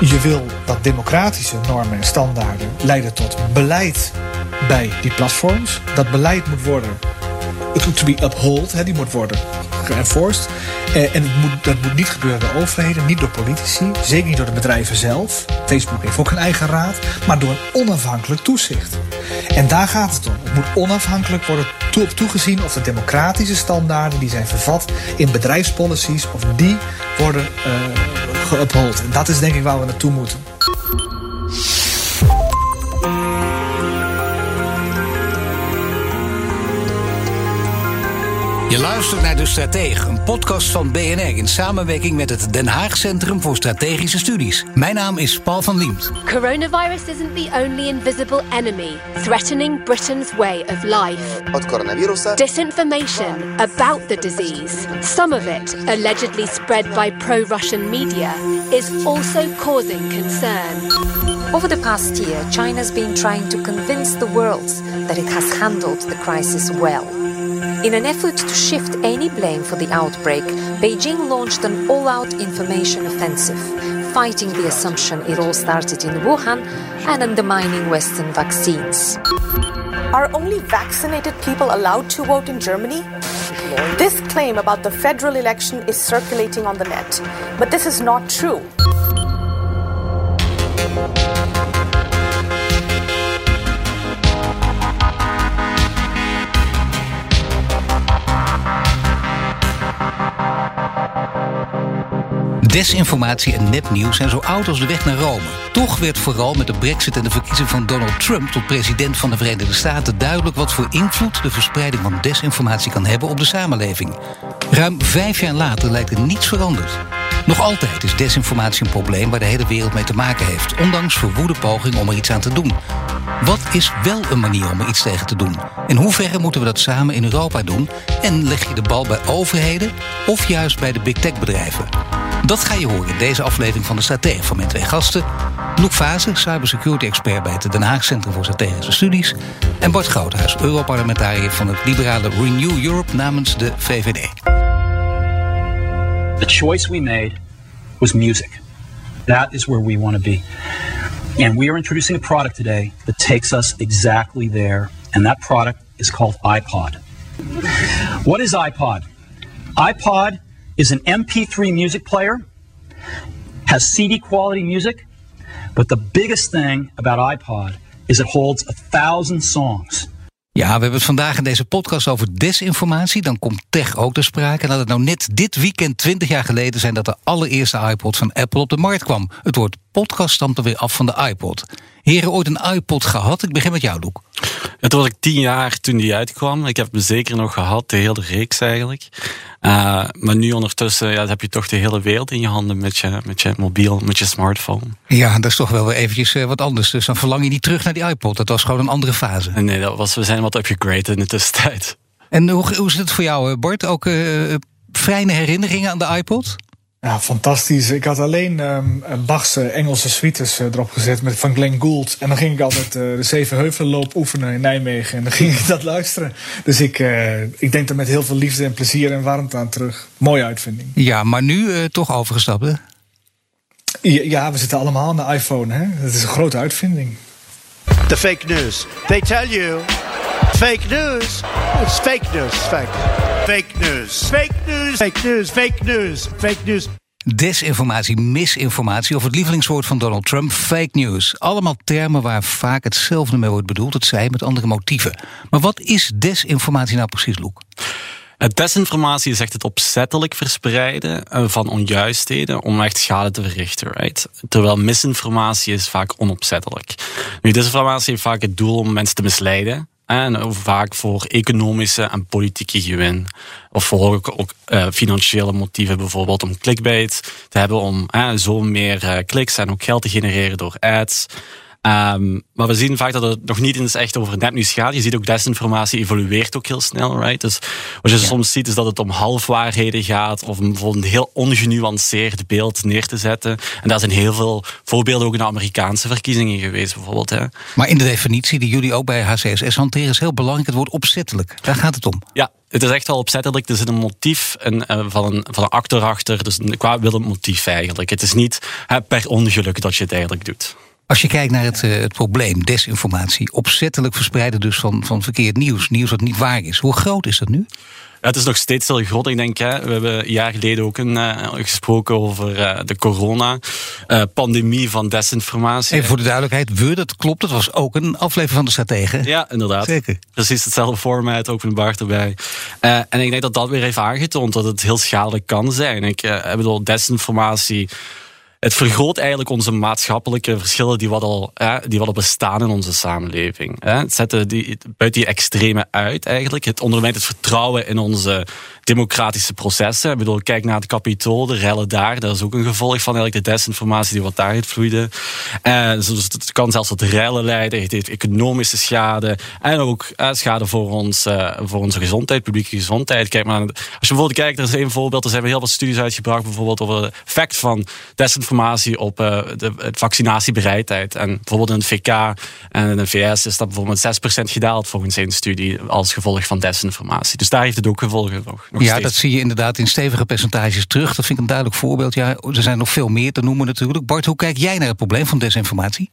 Je wil dat democratische normen en standaarden leiden tot beleid bij die platforms. Dat beleid moet worden to be upheld, hè, die moet worden geënforced. Eh, en het moet, dat moet niet gebeuren door overheden, niet door politici, zeker niet door de bedrijven zelf. Facebook heeft ook een eigen raad, maar door een onafhankelijk toezicht. En daar gaat het om. Het moet onafhankelijk worden op toegezien of de democratische standaarden die zijn vervat in bedrijfspolicies, of die worden uh, En dat is denk ik waar we naartoe moeten. Luistert naar De Stratege, een podcast van BNR in samenwerking met het Den Haag Centrum voor Strategische Studies. Mijn naam is Paul van Liemt. Coronavirus isn't the only invisible enemy threatening Britain's way of life. Disinformation about the disease, some of it allegedly spread by pro-Russian media, is also causing concern. Over the past year, China's been trying to convince the world that it has handled the crisis well. In an effort to shift any blame for the outbreak, Beijing launched an all out information offensive, fighting the assumption it all started in Wuhan and undermining Western vaccines. Are only vaccinated people allowed to vote in Germany? This claim about the federal election is circulating on the net, but this is not true. Desinformatie en nepnieuws zijn zo oud als de weg naar Rome. Toch werd vooral met de brexit en de verkiezing van Donald Trump tot president van de Verenigde Staten duidelijk wat voor invloed de verspreiding van desinformatie kan hebben op de samenleving. Ruim vijf jaar later lijkt er niets veranderd. Nog altijd is desinformatie een probleem waar de hele wereld mee te maken heeft, ondanks verwoede pogingen om er iets aan te doen. Wat is wel een manier om er iets tegen te doen? In hoeverre moeten we dat samen in Europa doen? En leg je de bal bij overheden of juist bij de big tech bedrijven? Dat ga je horen in deze aflevering van de Stratege van mijn twee gasten. Loek Fase, cybersecurity expert bij het Den Haag Centrum voor Strategische Studies. En Bart Groothuis, Europarlementariër van het liberale Renew Europe namens de VVD. The choice we made was music. That is where we want to be. And we are introducing a product today that takes us exactly there. And that product is called iPod. What is iPod? iPod is an MP3 music player, has CD quality music, but the biggest thing about iPod is it holds a thousand songs. Ja, we hebben het vandaag in deze podcast over desinformatie. Dan komt tech ook te sprake. En dat het nou net dit weekend, 20 jaar geleden, zijn dat de allereerste iPod van Apple op de markt kwam. Het woord podcast stamt er weer af van de iPod. Heren, ooit een iPod gehad? Ik begin met jou, Doek. Het was ik tien jaar toen die uitkwam. Ik heb hem zeker nog gehad, de hele reeks eigenlijk. Uh, maar nu ondertussen ja, heb je toch de hele wereld in je handen met je, met je mobiel, met je smartphone. Ja, dat is toch wel weer eventjes uh, wat anders. Dus dan verlang je niet terug naar die iPod. Dat was gewoon een andere fase. Nee, dat was, we zijn wat upgraded in de tussentijd. En hoe, hoe is het voor jou, Bart? Ook uh, fijne herinneringen aan de iPod? Ja, fantastisch. Ik had alleen um, Bach's Engelse suites uh, erop gezet met, van Glenn Gould. En dan ging ik altijd uh, de Zevenheuvelenloop oefenen in Nijmegen. En dan ging ik dat luisteren. Dus ik, uh, ik denk er met heel veel liefde en plezier en warmte aan terug. Mooie uitvinding. Ja, maar nu toch overgestapt, hè? Ja, ja, we zitten allemaal aan de iPhone, hè? Dat is een grote uitvinding. The fake news. They tell you... Fake news. It's fake news. Fake. Fake news. Fake news. Fake news. Fake news. Fake news. Desinformatie, misinformatie of het lievelingswoord van Donald Trump, fake news. Allemaal termen waar vaak hetzelfde mee wordt bedoeld, het zij met andere motieven. Maar wat is desinformatie nou precies, Loek? Desinformatie is echt het opzettelijk verspreiden eh, van onjuistheden om echt schade te verrichten. Right? Terwijl misinformatie is vaak onopzettelijk. Nu, desinformatie heeft vaak het doel om mensen te misleiden. En vaak voor economische en politieke gewin. Of voor ook, uh, financiële motieven, bijvoorbeeld om clickbait te hebben, om zo meer uh, kliks en ook geld te genereren door ads. Ehm, maar we zien vaak dat het nog niet eens echt over nepnieuws gaat. Je ziet ook desinformatie evolueert ook heel snel, right? Dus wat je soms ziet is dat het om halfwaarheden gaat of om bijvoorbeeld een heel ongenuanceerd beeld neer te zetten. En daar zijn heel veel voorbeelden ook in de Amerikaanse verkiezingen geweest, bijvoorbeeld. Hè. Maar in de definitie die jullie ook bij HCSS hanteren is heel belangrijk het woord opzettelijk. Daar gaat het om. Ja, het is echt wel opzettelijk. Er zit een motief een, uh, van, een, van een actor achter. Dus een kwaadwillend motief eigenlijk. Het is niet per ongeluk dat je het eigenlijk doet. Als je kijkt naar het, uh, het probleem, desinformatie, opzettelijk verspreiden dus van, van verkeerd nieuws, nieuws wat niet waar is. Hoe groot is dat nu? Ja, het is nog steeds heel groot. Ik denk, hè, we hebben een jaar geleden ook een, uh, gesproken over uh, de corona-pandemie uh, van desinformatie. Even voor de duidelijkheid, we, dat klopt. Dat was ook een aflevering van de Strategen. Ja, inderdaad. Zeker. Precies hetzelfde format, ook een Bart erbij. en ik denk dat dat weer heeft aangetoond dat het heel schadelijk kan zijn. Ik bedoel, desinformatie het vergroot eigenlijk onze maatschappelijke verschillen die wat al, die wat al bestaan in onze samenleving. Het zet die, buiten die extreme uit eigenlijk. Het ondermijnt het vertrouwen in onze democratische processen. Ik bedoel, kijk naar het kapitool, de rellen daar. Dat is ook een gevolg van eigenlijk de desinformatie die wat daaruit vloeide. En dus het kan zelfs tot rellen leiden. Het heeft economische schade. En ook schade voor, ons, uh, voor onze gezondheid, publieke gezondheid. Kijk maar, als je bijvoorbeeld kijkt, er is een voorbeeld. Er zijn heel wat studies uitgebracht, bijvoorbeeld over het effect van desinformatie op de, vaccinatiebereidheid. En bijvoorbeeld in het VK en in de VS is dat bijvoorbeeld 6% gedaald volgens een studie als gevolg van desinformatie. Dus daar heeft het ook gevolgen nog ja, dat zie je inderdaad in stevige percentages terug. Dat vind ik een duidelijk voorbeeld. Ja, er zijn nog veel meer te noemen natuurlijk. Bart, hoe kijk jij naar het probleem van desinformatie?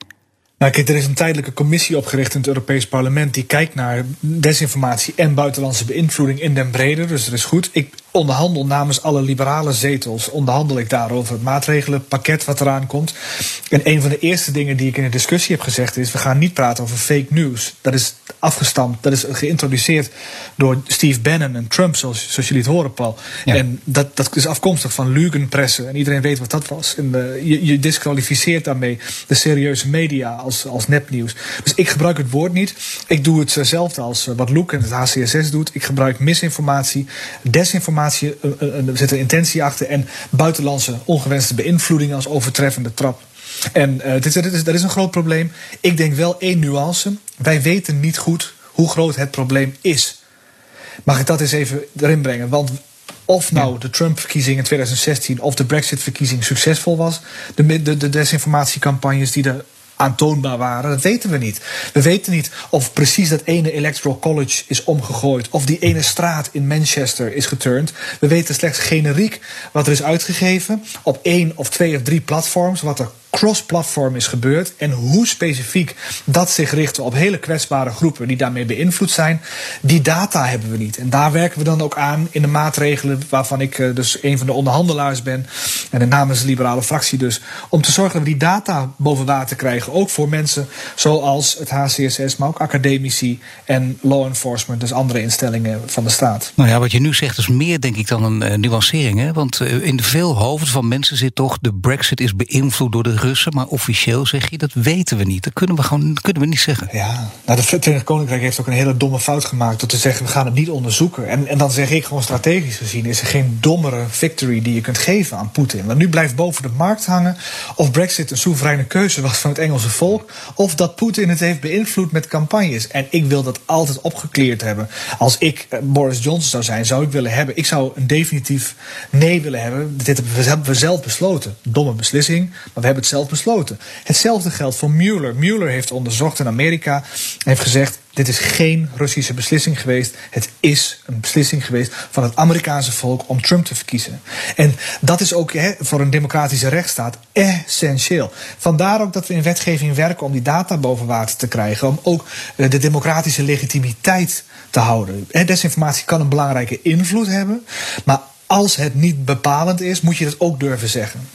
Nou, kijk, er is een tijdelijke commissie opgericht in het Europees Parlement. die kijkt naar desinformatie en buitenlandse beïnvloeding in den brede. Dus dat is goed. Ik onderhandel namens alle liberale zetels. onderhandel ik daarover het maatregelenpakket wat eraan komt. En een van de eerste dingen die ik in de discussie heb gezegd is. we gaan niet praten over fake news. Dat is afgestampt, dat is geïntroduceerd door Steve Bannon en Trump, zoals, zoals jullie het horen, Paul. En dat, dat is afkomstig van Lugenpressen. En iedereen weet wat dat was. En, uh, je, je disqualificeert daarmee de serieuze media als, als nepnieuws. Dus ik gebruik het woord niet. Ik doe hetzelfde als eh, wat Luke en het HCSS doet. Ik gebruik misinformatie, desinformatie, er zit een intentie achter. En buitenlandse ongewenste beïnvloeding als overtreffende trap. En uh, dit, dit is, dat is een groot probleem. Ik denk wel één nuance. Wij weten niet goed hoe groot het probleem is. Mag ik dat eens even erin brengen? Want of nou de Trump-verkiezing in 2016 of de Brexit-verkiezing succesvol was, de, de, de desinformatiecampagnes die er aantoonbaar waren. Dat weten we niet. We weten niet of precies dat ene Electoral College is omgegooid. Of die ene straat in Manchester is geturnd. We weten slechts generiek wat er is uitgegeven op één of twee of drie platforms. Wat er cross-platform is gebeurd en hoe specifiek dat zich richt op hele kwetsbare groepen die daarmee beïnvloed zijn, die data hebben we niet. En daar werken we dan ook aan in de maatregelen waarvan ik eh, dus een van de onderhandelaars ben en namens de liberale fractie dus, om te zorgen dat we die data boven water krijgen, ook voor mensen zoals het HCSS, maar ook academici en law enforcement, dus andere instellingen van de staat. Nou ja, wat je nu zegt is meer denk ik dan een uh, nuancering, hè? want uh, in veel hoofden van mensen zit toch de brexit is beïnvloed door de Maar officieel zeg je dat weten we niet. Dat kunnen we gewoon kunnen we niet zeggen. Ja, nou, de Verenigd Koninkrijk heeft ook een hele domme fout gemaakt door te zeggen we gaan het niet onderzoeken. En, en dan zeg ik gewoon strategisch gezien is er geen dommere victory die je kunt geven aan Poetin. Want nu blijft boven de markt hangen of Brexit een soevereine keuze was van het Engelse volk, of dat Poetin het heeft beïnvloed met campagnes. En ik wil dat altijd opgekleerd hebben. Als ik eh, Boris Johnson zou zijn, zou ik willen hebben. Ik zou een definitief nee willen hebben. Dit hebben we zelf besloten. Domme beslissing, maar we hebben het zelf besloten. Hetzelfde geldt voor Mueller. Mueller heeft onderzocht in Amerika en heeft gezegd: dit is geen Russische beslissing geweest. Het is een beslissing geweest van het Amerikaanse volk om Trump te verkiezen. En dat is ook voor een democratische rechtsstaat essentieel. Vandaar ook dat we in wetgeving werken om die data boven water te krijgen. Om ook eh, de democratische legitimiteit te houden. Desinformatie kan een belangrijke invloed hebben. Maar als het niet bepalend is, moet je dat ook durven zeggen.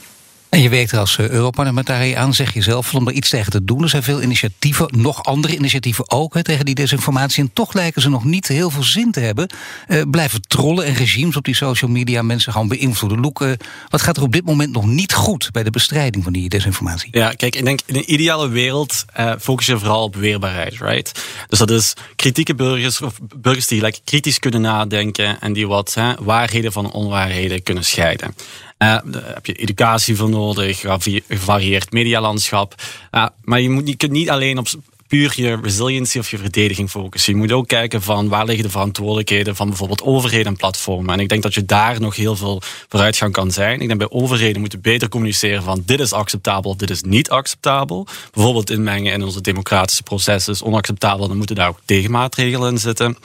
En je werkt er als eh, Europarlementariër aan, zeg je zelf, om er iets tegen te doen. Er zijn veel initiatieven, nog andere initiatieven ook, tegen die desinformatie. En toch lijken ze nog niet heel veel zin te hebben. Uh, blijven trollen en regimes op die social media mensen gaan beïnvloeden. Loek, uh, wat gaat er op dit moment nog niet goed bij de bestrijding van die desinformatie? Ja, kijk, ik denk in een ideale wereld uh, focus je vooral op weerbaarheid, right? Dus dat is kritieke burgers, of burgers die like, kritisch kunnen nadenken en die wat waarheden van onwaarheden kunnen scheiden. Uh, daar heb je educatie voor nodig, gevarieerd medialandschap. Uh, maar je, moet, kunt niet alleen op puur je resiliency of je verdediging focussen. Je moet ook kijken van waar liggen de verantwoordelijkheden van bijvoorbeeld overheden en platformen. En ik denk dat je daar nog heel veel vooruitgang kan zijn. Ik denk bij overheden moeten beter communiceren van dit is acceptabel of dit is niet acceptabel. Bijvoorbeeld inmengen in onze democratische processen is onacceptabel. Dan moeten daar ook tegenmaatregelen in zitten.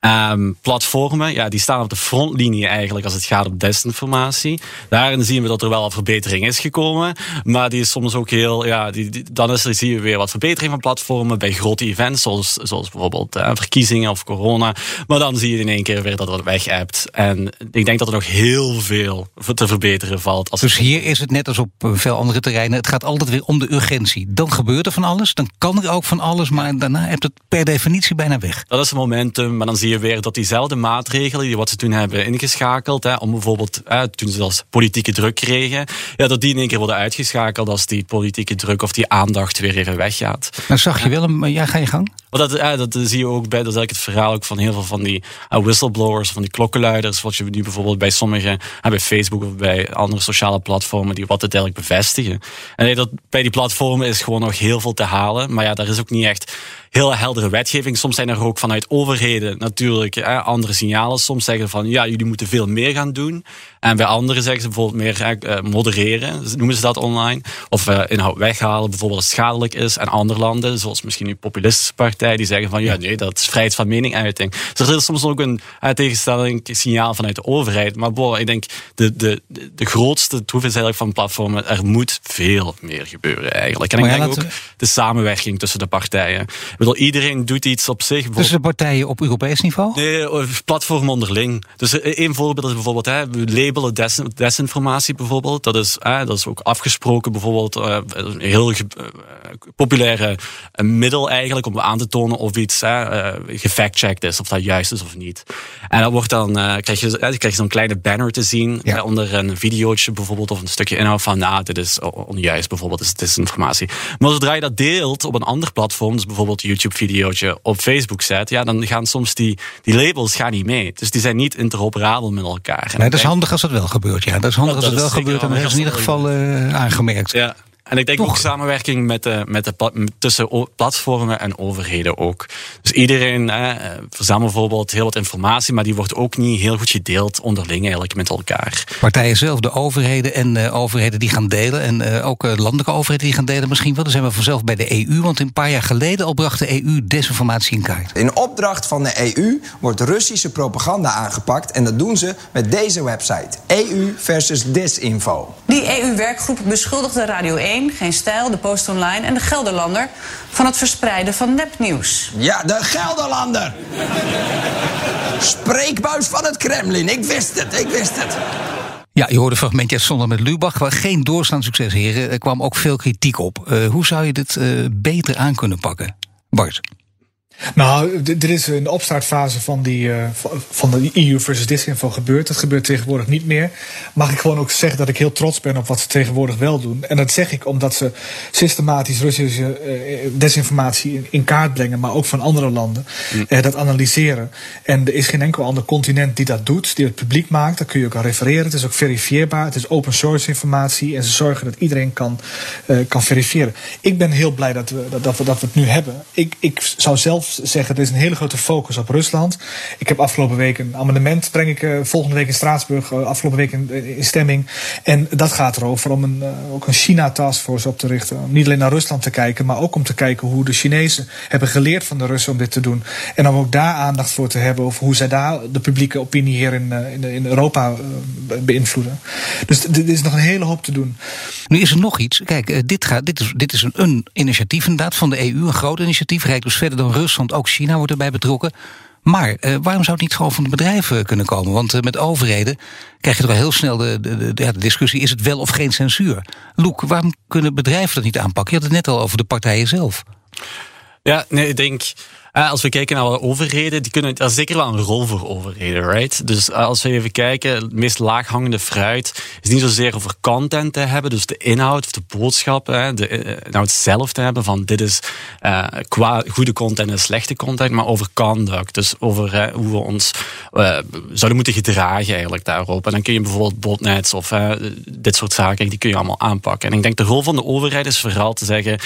Um, platformen, ja, die staan op de frontlinie eigenlijk als het gaat om desinformatie. Daarin zien we dat er wel een verbetering is gekomen. Maar die is soms ook heel, ja, die, dan is er, zie je weer wat verbetering van platformen bij grote events, zoals, zoals bijvoorbeeld uh, verkiezingen of corona. Maar dan zie je in één keer weer dat het weg hebt. En ik denk dat er nog heel veel te verbeteren valt. Als dus hier is het net als op eh, veel andere terreinen. Het gaat altijd weer om de urgentie. Dan gebeurt er van alles, dan kan er ook van alles, maar daarna hebt het per definitie bijna weg. Dat is het momentum, maar dan zie je weer dat diezelfde maatregelen, die wat ze toen hebben ingeschakeld, hè, om bijvoorbeeld, toen ze als politieke druk kregen, ja, dat die in één keer worden uitgeschakeld als die politieke druk of die aandacht weer even weggaat. Nou zag je wel een, ja, ga je gang? Dat, ja, dat zie je ook bij, dat is het verhaal ook van heel veel van die uh, whistleblowers, van die klokkenluiders, wat je nu bijvoorbeeld bij sommige, bij Facebook of bij andere sociale platformen, die wat het eigenlijk bevestigen. En dat, bij die platformen is gewoon nog heel veel te halen, maar ja, daar is ook niet echt heel heldere wetgeving. Soms zijn er ook vanuit overheden natuurlijk hè, andere signalen. Soms zeggen van ja, jullie moeten veel meer gaan doen. En bij anderen zeggen ze bijvoorbeeld meer eh, modereren, noemen ze dat online. Of uh, inhoud weghalen, bijvoorbeeld als schadelijk is. En andere landen, zoals misschien die populistische partij, die zeggen van ja, nee, dat is vrijheid van meninguiting. Dus er is soms ook een uh, tegenstelling signaal vanuit de overheid. Maar boah, ik denk de, de, de grootste troef is eigenlijk van platformen, er moet veel meer gebeuren eigenlijk. En ik denk ook de samenwerking tussen de partijen. Ik bedoel, iedereen doet iets op zich. Tussen de partijen op Europees niveau? Nee, platform onderling. Dus één voorbeeld is bijvoorbeeld, hè, labelen desinformatie bijvoorbeeld. Dat is, eh, dat is ook afgesproken bijvoorbeeld. Uh, een heel uh, populaire middel eigenlijk om aan te tonen of iets uh, gefactcheckt is. Of dat juist is of niet. En dan wordt dan, krijg je, krijg je zo'n kleine banner te zien. onder een videootje bijvoorbeeld of een stukje inhoud van nou, dit is onjuist bijvoorbeeld, dit is desinformatie. Maar zodra je dat deelt op een ander platform, dus bijvoorbeeld een YouTube videootje op Facebook zet, ja, dan gaan soms die, die labels gaan niet mee. Dus die zijn niet interoperabel met elkaar. Nee, dat is handig als dat wel gebeurt. Ja, dat is handig als het wel gebeurt. En dat is in ieder geval uh, aangemerkt. Ja. En ik denk ook samenwerking met de, met de, tussen platformen en overheden ook. Dus iedereen eh, verzamelt bijvoorbeeld heel wat informatie, maar die wordt ook niet heel goed gedeeld onderling eigenlijk met elkaar. Partijen zelf, de overheden en uh, overheden die gaan delen. En uh, ook landelijke overheden die gaan delen misschien wel. Dan zijn we vanzelf bij de EU, want een paar jaar geleden al bracht de EU desinformatie in kaart. In opdracht van de EU wordt Russische propaganda aangepakt. En dat doen ze met deze website. EU versus Disinfo. Die EU-werkgroep beschuldigde Radio 1 geen Stijl, de Post Online en de Gelderlander van het verspreiden van nepnieuws. Ja, de Gelderlander. Spreekbuis van het Kremlin. Ik wist het, ik wist het. Ja, je hoorde een fragmentje uit Zondag met Lubach. Waar geen doorstaand succes, heren. Er kwam ook veel kritiek op. Uh, hoe zou je dit uh, beter aan kunnen pakken? Bart? Nou, er is een opstartfase van, die, uh, van de EU versus disinfo gebeurd. Dat gebeurt tegenwoordig niet meer. Mag ik gewoon ook zeggen dat ik heel trots ben op wat ze tegenwoordig wel doen. En dat zeg ik omdat ze systematisch Russische uh, desinformatie in, kaart brengen, maar ook van andere landen. Mm. Uh, dat analyseren. En er is geen enkel ander continent die dat doet, die het publiek maakt. Daar kun je ook aan refereren. Het is ook verifieerbaar. Het is open source informatie. En ze zorgen dat iedereen kan, kan verifiëren. Ik ben heel blij dat we, dat, dat, we, dat we het nu hebben. Ik, ik zou zelf zeggen, er is een hele grote focus op Rusland. Ik heb afgelopen week een amendement, breng ik uh, volgende week in Straatsburg, uh, afgelopen week in, in, stemming. En dat gaat erover om een, uh, ook een China-taskforce op te richten. Om niet alleen naar Rusland te kijken, maar ook om te kijken hoe de Chinezen hebben geleerd van de Russen om dit te doen. En om ook daar aandacht voor te hebben over hoe zij daar de publieke opinie hier in, in, Europa beïnvloeden. Dus er is nog een hele hoop te doen. Nu is er nog iets. Kijk, dit, gaat, dit is, dit is een, een initiatief inderdaad van de EU, een groot initiatief. Rijdt dus verder dan Rusland ook China wordt erbij betrokken. Maar eh, waarom zou het niet gewoon van de bedrijven kunnen komen? Want eh, met overheden krijg je toch heel snel de, de, de, de, discussie: is het wel of geen censuur? Loek, waarom kunnen bedrijven dat niet aanpakken? Je had het net al over de partijen zelf. Ja, nee, ik denk als we kijken naar overheden, die kunnen, dat is zeker wel een rol voor overheden, right? Dus uh, als we even kijken, het meest laaghangende fruit is niet zozeer over content te hebben, dus de inhoud of de boodschap, hè, de uh, inhoud zelf te hebben van dit is qua goede content en slechte content, maar over conduct, dus over hoe we ons zouden moeten gedragen eigenlijk daarop. En dan kun je bijvoorbeeld botnets of dit soort zaken, die kun je allemaal aanpakken. En ik denk de rol van de overheid is vooral te zeggen,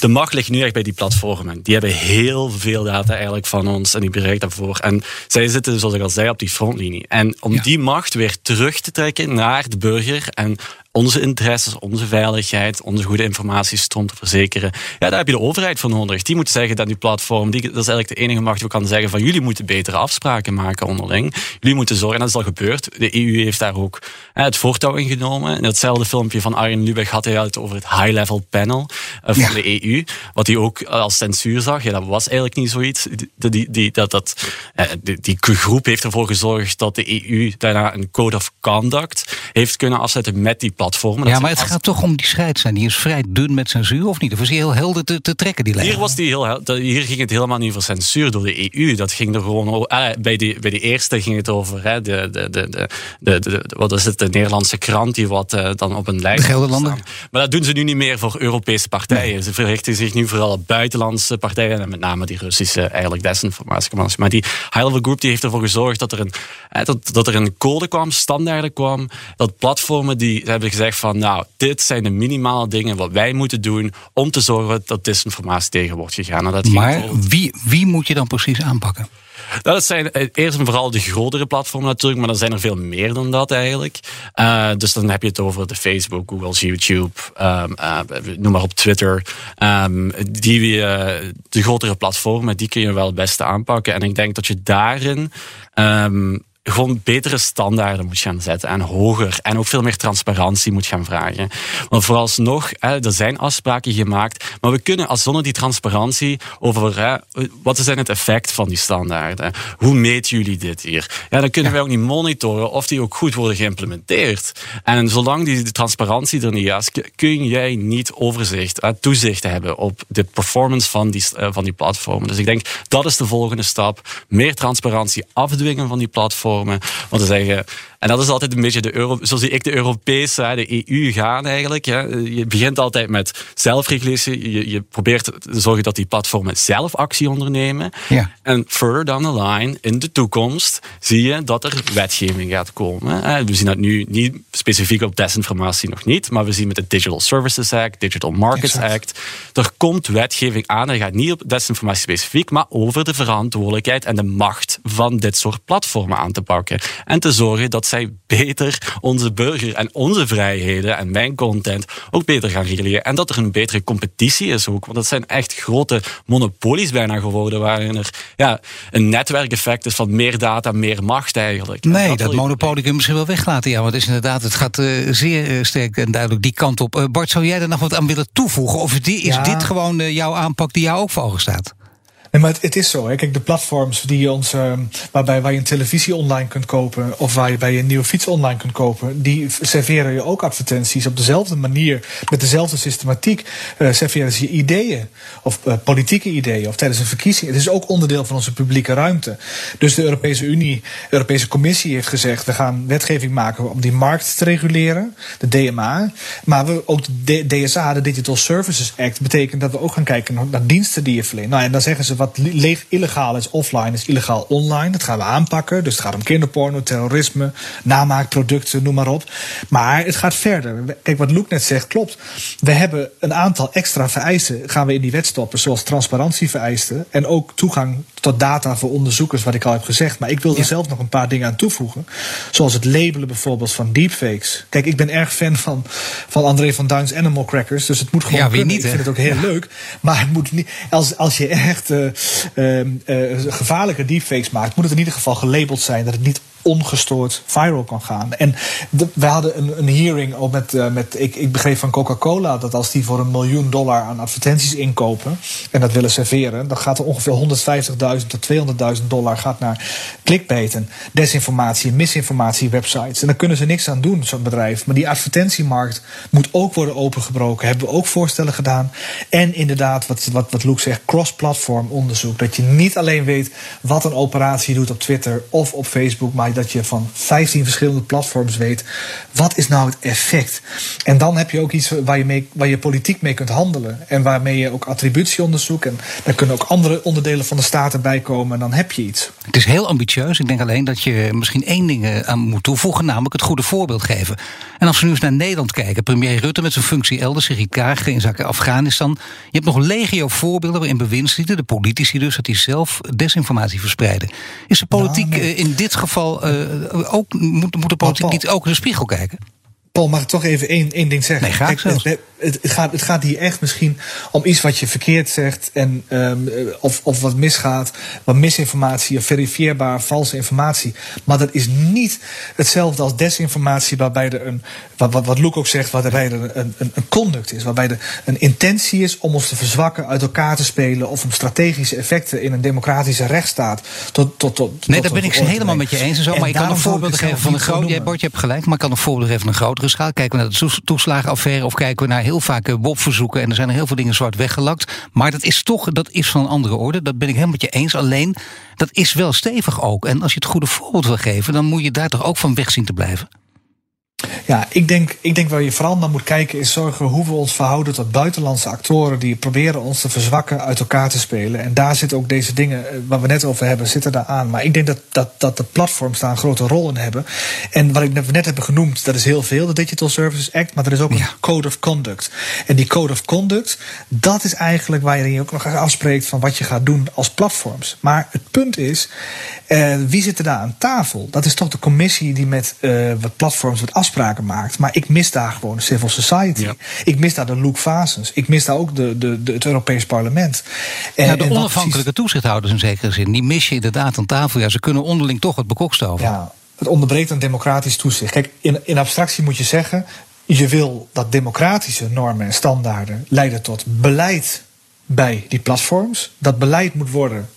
de macht ligt nu echt bij die platformen. Die hebben heel veel data eigenlijk van ons en die bereikt daarvoor. En zij zitten, zoals ik al zei, op die frontlinie. En om die macht weer terug te trekken naar de burger en onze interesses, onze veiligheid, onze goede informatiestroom te verzekeren. Ja, daar heb je de overheid voor nodig. Die moet zeggen dat die platform, die, dat is eigenlijk de enige macht die kan zeggen van jullie moeten betere afspraken maken onderling. Jullie moeten zorgen, en dat is al gebeurd. De EU heeft daar ook het voortouw in genomen. In hetzelfde filmpje van Arjen Lubach had hij het over het high-level panel eh, van de EU. Wat hij ook als censuur zag. Ja, dat was eigenlijk niet zoiets. Die, die, die, dat, dat, eh, die, die groep heeft ervoor gezorgd dat de EU daarna een code of conduct heeft kunnen afzetten met die platform platformen. Ja, maar het gaat toch om die scheid zijn. Die is vrij dun met censuur, of niet? Of was die heel helder te, te trekken, die lijn? Hier, was die heel, hier ging het helemaal niet over censuur door de EU. Dat ging er gewoon. Ah, bij, die, bij de eerste ging het over hè, de, de, de, de, de, wat is het, de Nederlandse krant die wat uh, dan op een lijst... De Gelderlander. Maar dat doen ze nu niet meer voor Europese partijen. Ze verrichten zich nu vooral op buitenlandse partijen en met name die Russische eigenlijk desinformatie. Maar die high-level group die heeft ervoor gezorgd dat er een, dat, dat er een code kwam, standaarden kwam, dat platformen die hebben gezegd van nou, dit zijn de minimale dingen wat wij moeten doen om te zorgen dat disinformatie tegen wordt gegaan. Dat maar wie, wie moet je dan precies aanpakken? Nou, dat zijn eh, eerst en vooral de grotere platformen natuurlijk, maar er zijn er veel meer dan dat eigenlijk. Uh, dus dan heb je het over de Facebook, Google, YouTube, um, uh, noem maar op Twitter. Um, die, uh, de grotere platformen, die kun je wel het beste aanpakken. En ik denk dat je daarin um, gewoon betere standaarden moet gaan zetten en hoger. En ook veel meer transparantie moet gaan vragen. Want vooralsnog, hè, er zijn afspraken gemaakt, maar we kunnen als zonder die transparantie over wat is het effect van die standaarden? Hoe meten jullie dit hier? Ja, dan kunnen wij ook niet monitoren of die ook goed worden geïmplementeerd. En zolang die, transparantie er niet is, kun jij niet overzicht, toezicht hebben op de performance van die, eh, van die platformen. Dus ik denk dat is de volgende stap. Meer transparantie afdwingen van die platformen want te zeggen, en dat is altijd een beetje de Euro, zo zie ik de Europese, de EU gaan eigenlijk. Je begint altijd met zelfregulatie. Je, je probeert te zorgen dat die platformen zelf actie ondernemen. Ja. En further down the line, in de toekomst, zie je dat er wetgeving gaat komen. We zien dat nu niet specifiek op desinformatie nog niet, maar we zien met de Digital Services Act, Digital Markets Act, er komt wetgeving aan. Er gaat niet op desinformatie specifiek, maar over de verantwoordelijkheid en de macht van dit soort platformen aan te pakken. En te zorgen dat zij beter onze burger en onze vrijheden en mijn content ook beter gaan reguleren. En dat er een betere competitie is ook. Want dat zijn echt grote monopolies bijna geworden, waarin er ja, een netwerkeffect is van meer data, meer macht eigenlijk. Nee, dat, dat monopolie kun je misschien wel weglaten. Ja, want het is inderdaad, het gaat uh, zeer uh, sterk en duidelijk die kant op. Uh, Bart, zou jij er nog wat aan willen toevoegen? Of is, die, is ja. dit gewoon jouw aanpak die jou ook voor ogen staat? Nee, maar het, is zo. Hè. Kijk, de platforms die ons, uh, waarbij waar je een televisie online kunt kopen of waar je bij je een nieuwe fiets online kunt kopen, die serveren je ook advertenties op dezelfde manier, met dezelfde systematiek. Uh, serveren ze je ideeën of uh, politieke ideeën of tijdens een verkiezing. Het is ook onderdeel van onze publieke ruimte. Dus de Europese Unie, de Europese Commissie heeft gezegd: we gaan wetgeving maken om die markt te reguleren, de DMA. Maar we, ook de DSA, de Digital Services Act, betekent dat we ook gaan kijken naar diensten die je verleent. Nou, en dan zeggen ze wat illegaal is offline, is illegaal online. Dat gaan we aanpakken. Dus het gaat om kinderporno, terrorisme, namaakproducten, noem maar op. Maar het gaat verder. Kijk, wat Luke net zegt, klopt. We hebben een aantal extra vereisten, gaan we in die wet stoppen, zoals transparantievereisten en ook toegang tot data voor onderzoekers, wat ik al heb gezegd. Maar ik wil er zelf nog een paar dingen aan toevoegen. Zoals het labelen bijvoorbeeld van deepfakes. Kijk, ik ben erg fan van, van André van Duins Animal Crackers. Dus het moet gewoon. Ja, wie niet, ik vind het ook heel leuk. Maar het moet niet. Als, als je echt uh, uh, gevaarlijke deepfakes maakt, moet het in ieder geval gelabeld zijn dat het niet ongestoord viral kan gaan. En we hadden een, een hearing ook met, uh, met ik, ik begreep van Coca-Cola dat als die voor een miljoen dollar aan advertenties inkopen en dat willen serveren, dan gaat er ongeveer 150.000 tot 200.000 dollar gaat naar clickbaiten, desinformatie, misinformatie, websites. En daar kunnen ze niks aan doen, zo'n bedrijf. Maar die advertentiemarkt moet ook worden opengebroken. Hebben we ook voorstellen gedaan. En inderdaad, wat, wat, wat Luke zegt, cross-platform onderzoek. Dat je niet alleen weet wat een operatie doet op Twitter of op Facebook, maar dat je van 15 verschillende platforms weet wat is nou het effect. En dan heb je ook iets waar je, mee, waar je politiek mee kunt handelen. En waarmee je ook attributieonderzoek. En daar kunnen ook andere onderdelen van de staat erbij komen. En dan heb je iets. Het is heel ambitieus. Ik denk alleen dat je misschien één ding eh, aan moet toevoegen, namelijk het goede voorbeeld geven. En als we nu eens naar Nederland kijken, premier Rutte met zijn functie elders, Sigrid Kaag in zaken Afghanistan. Je hebt nog legio voorbeelden waarin bewindslieden, de politici dus, dat die zelf desinformatie verspreiden. Is de politiek nou, eh, in dit geval ook, moet, moet de politiek niet ook in de spiegel kijken? Paul, mag ik toch even één, één ding zeggen? Nee, graag het, het, gaat, het gaat hier echt misschien om iets wat je verkeerd zegt... En, um, of, of wat misgaat, wat misinformatie of verifieerbaar valse informatie. Maar dat is niet hetzelfde als desinformatie... waarbij er een, wat, wat, wat Luke ook zegt, waarbij er een, een, een conduct is... waarbij er een intentie is om ons te verzwakken, uit elkaar te spelen... of om strategische effecten in een democratische rechtsstaat tot... tot, tot nee, daar ben ik helemaal met je eens. En zo, maar ik kan een voorbeeld geven van een groot... Je hebt gelijk, maar ik kan een voorbeeld geven van een grotere schaal. Kijken we naar de toeslagenaffaire of kijken we naar heel vaak eh, WOP-verzoeken... en er zijn er heel veel dingen zwart weggelakt. Maar dat is toch dat is van een andere orde. Dat ben ik helemaal met je eens. Alleen, dat is wel stevig ook. En als je het goede voorbeeld wil geven... dan moet je daar toch ook van weg zien te blijven. Ja, ik denk, ik denk waar je vooral naar moet kijken is zorgen hoe we ons verhouden tot buitenlandse actoren die proberen ons te verzwakken, uit elkaar te spelen. En daar zitten ook deze dingen eh, waar we net over hebben, zitten daar aan. Maar ik denk dat, dat, dat de platforms daar een grote rol in hebben. En wat ik net heb genoemd, dat is heel veel, de Digital Services Act, maar er is ook een Code of Conduct. En die Code of Conduct, dat is eigenlijk waar je ook nog afspreekt van wat je gaat doen als platforms. Maar het punt is, uh, wie zit er daar aan tafel? Dat is toch de commissie die met uh, wat platforms wat afspraken maakt. Maar ik mis daar gewoon civil society. Ik mis daar de Luke Fasens. Ik mis daar ook de, de, de het Europees Parlement. En, de onafhankelijke toezichthouders in zekere zin. Die mis je inderdaad aan tafel. Ja, ze kunnen onderling toch wat bekokstoven. Ja, het onderbreekt een democratisch toezicht. Kijk, in, in abstractie moet je zeggen... je wil dat democratische normen en standaarden leiden tot beleid bij die platforms. Dat beleid moet worden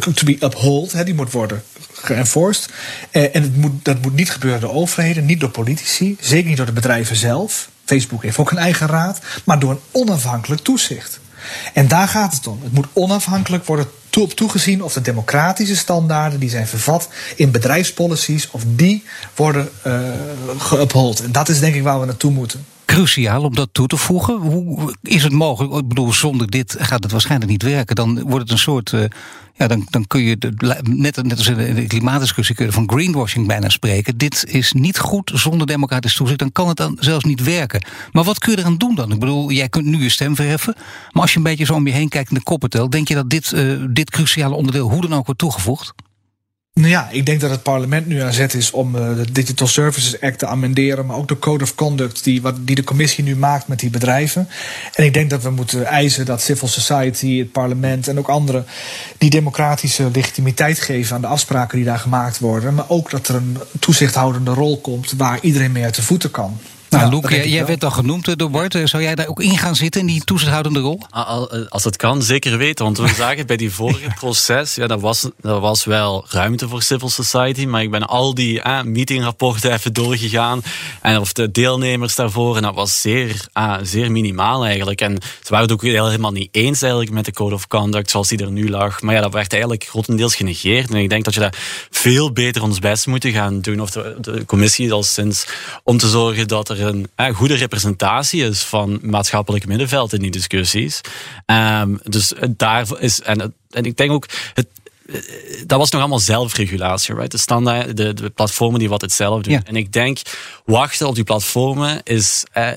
to be upheld, hè, die moet worden geënforced. Eh, en het moet, dat moet niet gebeuren door overheden, niet door politici, zeker niet door de bedrijven zelf. Facebook heeft ook een eigen raad, maar door een onafhankelijk toezicht. En daar gaat het om. Het moet onafhankelijk worden toe, toegezien of de democratische standaarden die zijn vervat in bedrijfspolicies, of die worden uh, En dat is denk ik waar we naartoe moeten cruciaal om dat toe te voegen. Hoe is het mogelijk? Ik bedoel, zonder dit gaat het waarschijnlijk niet werken. Dan wordt het een soort. Uh, ja, dan, dan kun je, net, net als in de klimaatdiscussie, kun je van greenwashing bijna spreken. Dit is niet goed zonder democratisch toezicht. Dan kan het dan zelfs niet werken. Maar wat kun je eraan doen dan? Ik bedoel, jij kunt nu je stem verheffen. Maar als je een beetje zo om je heen kijkt in de koppen telt, denk je dat dit, uh, dit cruciale onderdeel hoe dan ook wordt toegevoegd? Nou ja, ik denk dat het parlement nu aan zet is om uh, de Digital Services Act te amenderen, maar ook de Code of Conduct die, wat, die de commissie nu maakt met die bedrijven. En ik denk dat we moeten eisen dat civil society, het parlement en ook anderen die democratische legitimiteit geven aan de afspraken die daar gemaakt worden, maar ook dat er een toezichthoudende rol komt waar iedereen mee uit de voeten kan. Nou, Loek, jij, jij werd al genoemd eh, door Bart. Eh, zou jij daar ook in gaan zitten, in die toezichthoudende rol? Eh, als het kan, zeker weten. Want we zagen bij die vorige proces, ja, dat was, dat was wel ruimte voor civil society. Maar ik ben al die eh, meetingrapporten even doorgegaan. En of de deelnemers daarvoor. En dat was zeer, ah, zeer minimaal eigenlijk. En ze waren het ook helemaal niet eens eigenlijk met de Code of Conduct zoals die er nu lag. Maar ja, dat werd eigenlijk grotendeels genegeerd. En ik denk dat je daar veel beter ons best moeten gaan doen. Of de, de commissie al sinds om te zorgen dat er een goede representatie is van maatschappelijk middenveld in die discussies. Um, dus daar is, en, en ik denk ook, het, dat was nog allemaal zelfregulatie, right? De standaard, de, de platformen die wat het zelf doen. En ik denk, wachten op die platformen is, eh,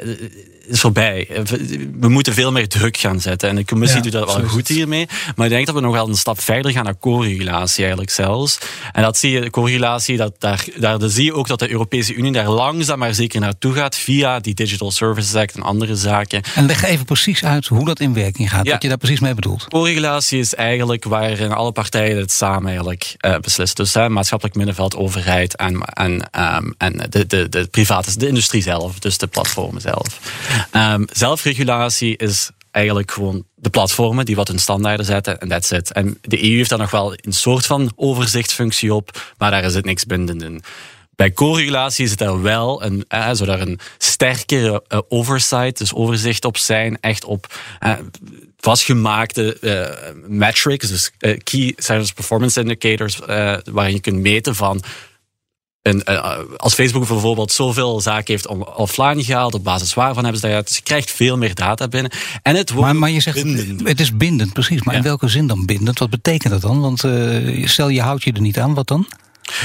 is voorbij. We moeten veel meer druk gaan zetten. En de commissie doet dat wel goed hiermee. Maar ik denk dat we nog wel een stap verder gaan naar co-regulatie eigenlijk zelfs. En dat zie je, co-regulatie, dat, daar, daar zie je ook dat de Europese Unie daar langzaam maar zeker naartoe gaat via die Digital Services Act en andere zaken. En leg even precies uit hoe dat in werking gaat, wat je daar precies mee bedoelt. Co-regulatie is eigenlijk waarin alle partijen het samen eigenlijk uh, beslissen. Dus hè, maatschappelijk middenveld, overheid en, en, um, en de, de, de private, de industrie zelf, dus de platformen zelf. Um, zelfregulatie is eigenlijk gewoon de platformen die wat hun standaarden zetten en that's it. En de EU heeft daar nog wel een soort van overzichtsfunctie op, maar daar is het niks bindend in. Bij co-regulatie het er wel een, eh, daar een sterkere uh, oversight, dus overzicht op zijn, echt op eh, vastgemaakte uh, metrics, dus uh, key service performance indicators, waarin je kunt meten van en, als Facebook bijvoorbeeld zoveel zaken heeft offline gehaald, op basis waarvan hebben ze dat? Dus je krijgt veel meer data binnen. En het wordt maar, maar je zegt, bindend. het is bindend, precies. Maar in welke zin dan bindend? Wat betekent dat dan? Want stel je houdt je er niet aan, wat dan?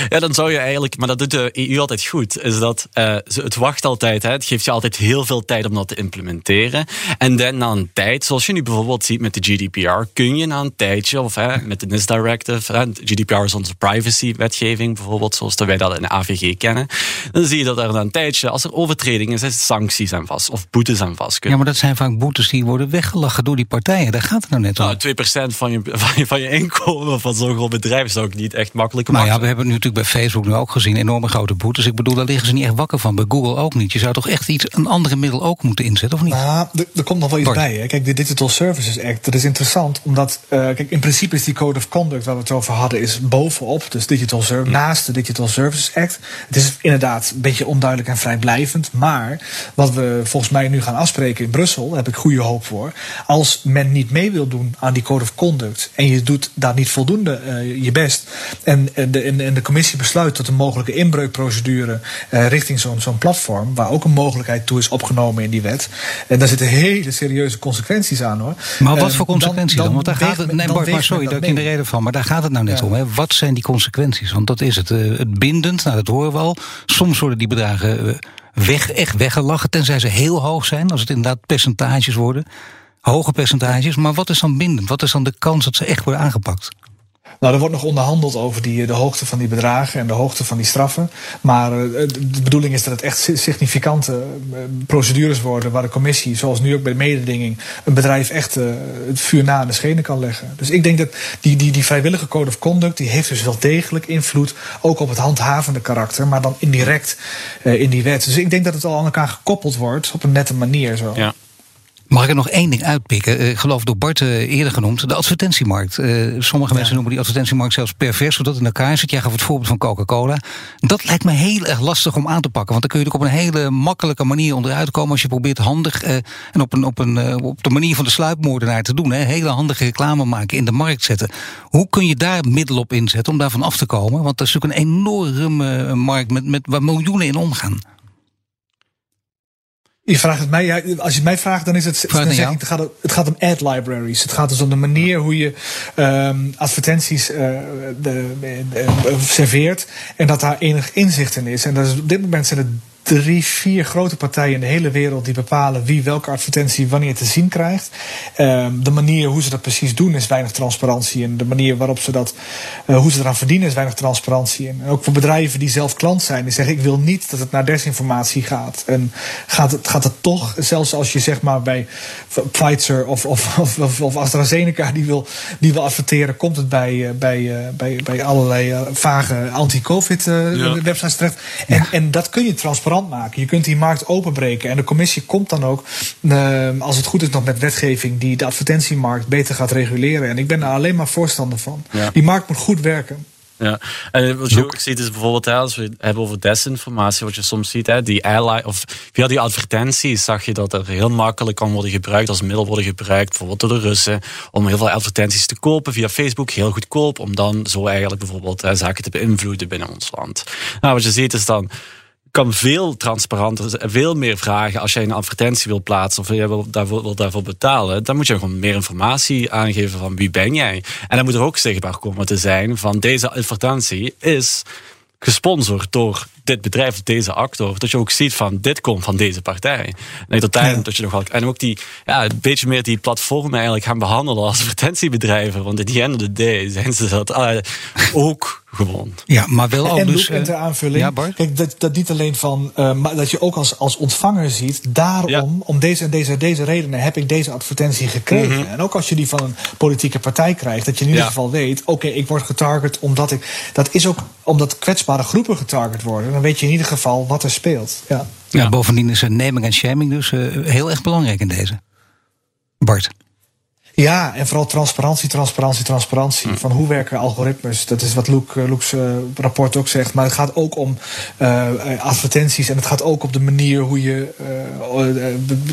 Ja, dan zou je eigenlijk, maar dat doet de EU altijd goed, is dat uh, het wacht altijd. Hè, het geeft je altijd heel veel tijd om dat te implementeren. En dan na een tijd, zoals je nu bijvoorbeeld ziet met de GDPR, kun je na een tijdje, of hè, met de NIS Directive, hè, GDPR is onze privacy-wetgeving bijvoorbeeld, zoals wij dat in de AVG kennen. Dan zie je dat er na een tijdje, als er overtredingen zijn, sancties aan vast, of boetes aan vast kunnen. Ja, maar dat zijn vaak boetes die worden weggelachen door die partijen. Daar gaat het nou net om. Nou, 2% van je, van je, van je inkomen van zo'n groot bedrijf is ook niet echt makkelijk. Maar ja, we hebben nu natuurlijk bij Facebook nu ook gezien enorme grote boetes. Ik bedoel, daar liggen ze niet echt wakker van. Bij Google ook niet. Je zou toch echt iets, een andere middel ook moeten inzetten, of niet? Nou, er, komt nog wel iets bij. Hè. Kijk, de Digital Services Act, dat is interessant. Omdat, uh, kijk, in principe is die Code of Conduct waar we het over hadden, is bovenop. Dus Digital Service, naast de Digital Services Act. Het is inderdaad een beetje onduidelijk en vrijblijvend. Maar wat we volgens mij nu gaan afspreken in Brussel, daar heb ik goede hoop voor. Als men niet mee wil doen aan die Code of Conduct en je doet daar niet voldoende uh, je best. En, en, de, en de commissie besluit tot een mogelijke inbreukprocedure uh, richting zo'n zo'n platform, waar ook een mogelijkheid toe is opgenomen in die wet. En daar zitten hele serieuze consequenties aan hoor. Maar wat voor consequenties dan? dan? Want daar gaat het. Nee, Bart, maar sorry dat ik in de reden van, maar daar gaat het nou net om. Hè. Wat zijn die consequenties? Want dat is het. Uh, het bindend, nou dat horen we al. Soms worden die bedragen uh, weg, echt weggelachen, tenzij ze heel hoog zijn, als het inderdaad percentages worden. Hoge percentages, maar wat is dan bindend? Wat is dan de kans dat ze echt worden aangepakt? Nou, er wordt nog onderhandeld over die, de hoogte van die bedragen en de hoogte van die straffen. Maar uh, de bedoeling is dat het echt significante uh, procedures worden waar de commissie, zoals nu ook bij de mededinging, een bedrijf echt het vuur na aan de schenen kan leggen. Dus ik denk dat die, die, die vrijwillige code of conduct, die heeft dus wel degelijk invloed ook op het handhavende karakter, maar dan indirect in die wet. Dus ik denk dat het al aan elkaar gekoppeld wordt op een nette manier. Zo. Ja. Mag ik er nog één ding uitpikken? Uh, ik geloof door Bart uh, eerder genoemd, de advertentiemarkt. Uh, sommige ja. mensen noemen die advertentiemarkt zelfs pervers, zodat het in elkaar zit. Jij gaf het voorbeeld van Coca-Cola. Dat lijkt me heel erg lastig om aan te pakken. Want dan kun je ook op een hele makkelijke manier onderuit komen als je probeert handig en op, een, op, een, op de manier van de sluipmoordenaar te doen. Hè, hele handige reclame maken, in de markt zetten. Hoe kun je daar middel op inzetten om daarvan af te komen? Want dat is natuurlijk een enorme markt met, met waar miljoenen in omgaan. Je vraagt het mij, ja, als je het mij vraagt, dan is het. Dan zeg ik, het, gaat, het gaat om ad libraries. Het gaat dus om de manier hoe je um, advertenties uh, de, de, de, serveert. En dat daar enig inzicht in is. En dat is, op dit moment zijn het drie, vier grote partijen in de hele wereld die bepalen wie welke advertentie wanneer te zien krijgt. Um, de manier hoe ze dat precies doen is weinig transparantie. En de manier waarop ze dat, uh, hoe ze eraan verdienen is weinig transparantie. En ook voor bedrijven die zelf klant zijn, die zeggen ik wil niet dat het naar desinformatie gaat. En gaat het, gaat het toch, zelfs als je zeg maar bij Pfizer of, of, of, of AstraZeneca die wil, die wil adverteren, komt het bij, uh, bij, uh, bij, bij allerlei vage anti-covid ja. websites terecht. En, ja. en dat kun je transparant maken. Je kunt die markt openbreken. En de commissie komt dan ook, uh, als het goed is, nog met wetgeving die de advertentiemarkt beter gaat reguleren. En ik ben daar alleen maar voorstander van. Ja. Die markt moet goed werken. Ja, en wat je ook ziet is bijvoorbeeld, hè, als we het hebben over desinformatie, wat je soms ziet, hè, die ally, of via die advertenties zag je dat er heel makkelijk kan worden gebruikt, als middel worden gebruikt, bijvoorbeeld door de Russen, om heel veel advertenties te kopen via Facebook, heel goedkoop, om dan zo eigenlijk bijvoorbeeld hè, zaken te beïnvloeden binnen ons land. Nou, wat je ziet is dan, kan veel transparanter, veel meer vragen. Als jij een advertentie wil plaatsen of je wil daarvoor, wil daarvoor betalen, dan moet je gewoon meer informatie aangeven van wie ben jij. En dan moet er ook zichtbaar komen te zijn van deze advertentie is gesponsord door dit bedrijf, deze actor, dat je ook ziet van dit komt van deze partij. En dat, ja. dat je nog wel, en ook die, ja, een beetje meer die platformen eigenlijk gaan behandelen als advertentiebedrijven. Want in the end of the day zijn ze dat uh, ook gewoon. Ja, maar wel ook en dus... En de aanvulling. Ja, Bart? Kijk, dat, dat niet alleen van... Uh, maar dat je ook als, als ontvanger ziet... daarom, om deze en deze, deze redenen... heb ik deze advertentie gekregen. Mhm. En ook als je die van een politieke partij krijgt... dat je in ieder geval weet... oké, ik word getarget omdat ik... dat is ook omdat kwetsbare groepen getarget worden. Dan weet je in ieder geval wat er speelt. Ja, ja bovendien is naming en shaming dus uh, heel erg belangrijk in deze. Bart. Ja, en vooral transparantie, transparantie, transparantie. Hm. Van hoe werken algoritmes? Dat is wat Luke, uh, Luke's uh, rapport ook zegt. Maar het gaat ook om uh, advertenties en het gaat ook op de manier hoe je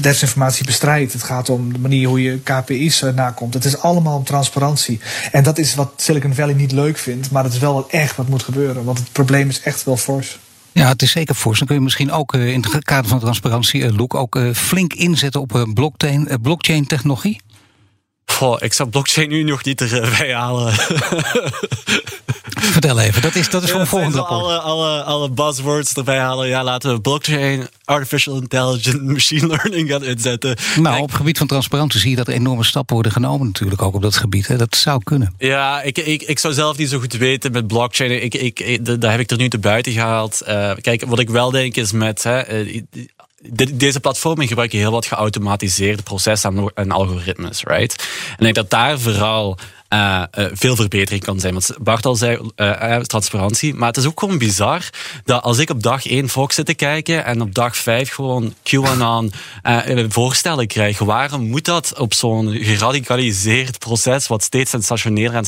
desinformatie bestrijdt. Het gaat om de manier hoe je KPI's nakomt. Het is allemaal om transparantie. En dat is wat Silicon Valley niet leuk vindt, maar het is wel wat echt wat moet gebeuren. Want het probleem is echt wel fors. Ja, het is zeker fors. Dan kun je misschien ook in het kader van transparantie, Luke, ook flink inzetten op blockchain, blockchain technologie. Goh, ik zou blockchain nu nog niet erbij halen. Vertel even, dat is, dat is voor een volgende rapport. Alle, alle, alle buzzwords erbij halen. Ja, laten we blockchain, artificial intelligence, machine learning gaan inzetten. Nou, op het gebied van transparantie zie je dat er enorme stappen worden genomen natuurlijk ook op dat gebied. Hè. Dat zou kunnen. Ja, ik, ik, ik zou zelf niet zo goed weten met blockchain. Ik, ik, daar heb ik er nu te buiten gehaald. Uh, kijk, wat ik wel denk is met... Hè, eh, de, deze platformen gebruiken heel wat geautomatiseerde processen en algoritmes, right? En ik denk dat daar vooral uh, uh, veel verbetering kan zijn. Want Bart al zei, uh, transparantie. Maar het is ook gewoon bizar dat als ik op dag 1 Fox zit te kijken en op dag 5 gewoon QAnon voorstellen krijg, waarom moet dat op zo'n geradicaliseerd proces wat steeds sensationeler en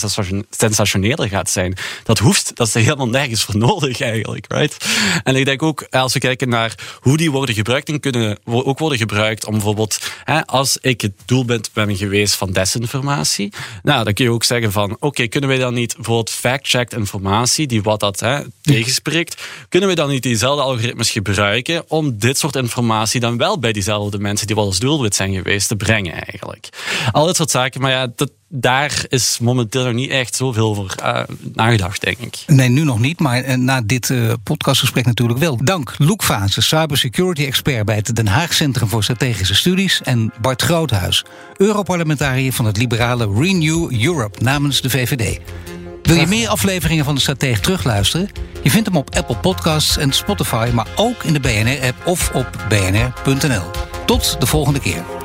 sensationeler gaat zijn? Dat hoeft, dat is er helemaal nergens voor nodig eigenlijk, right? En ik denk ook, als we kijken naar hoe die worden gebruikt en kunnen ook worden gebruikt om bijvoorbeeld, als ik het doelpunt ben geweest van desinformatie, nou, dan kun je ook zeggen van, oké, kunnen wij dan niet bijvoorbeeld fact-checked informatie, die wat dat hè, tegenspreekt, kunnen we dan niet diezelfde algoritmes gebruiken om dit soort informatie dan wel bij diezelfde mensen die wel als doelwit zijn geweest te brengen eigenlijk. Al dat soort zaken, maar ja, dat, daar is momenteel nog niet echt zoveel over uh, nagedacht, denk ik. Nee, nu nog niet, maar uh, na dit uh, podcastgesprek natuurlijk wel. Dank Loek Fase, cybersecurity expert bij het Den Haag Centrum voor Strategische Studies... en Bart Groothuis, Europarlementariër van het liberale Renew Europe namens de VVD. Wil je meer afleveringen van de Stratege terugluisteren? Je vindt hem op Apple Podcasts en Spotify, maar ook in de BNR-app of op bnr.nl. Tot de volgende keer.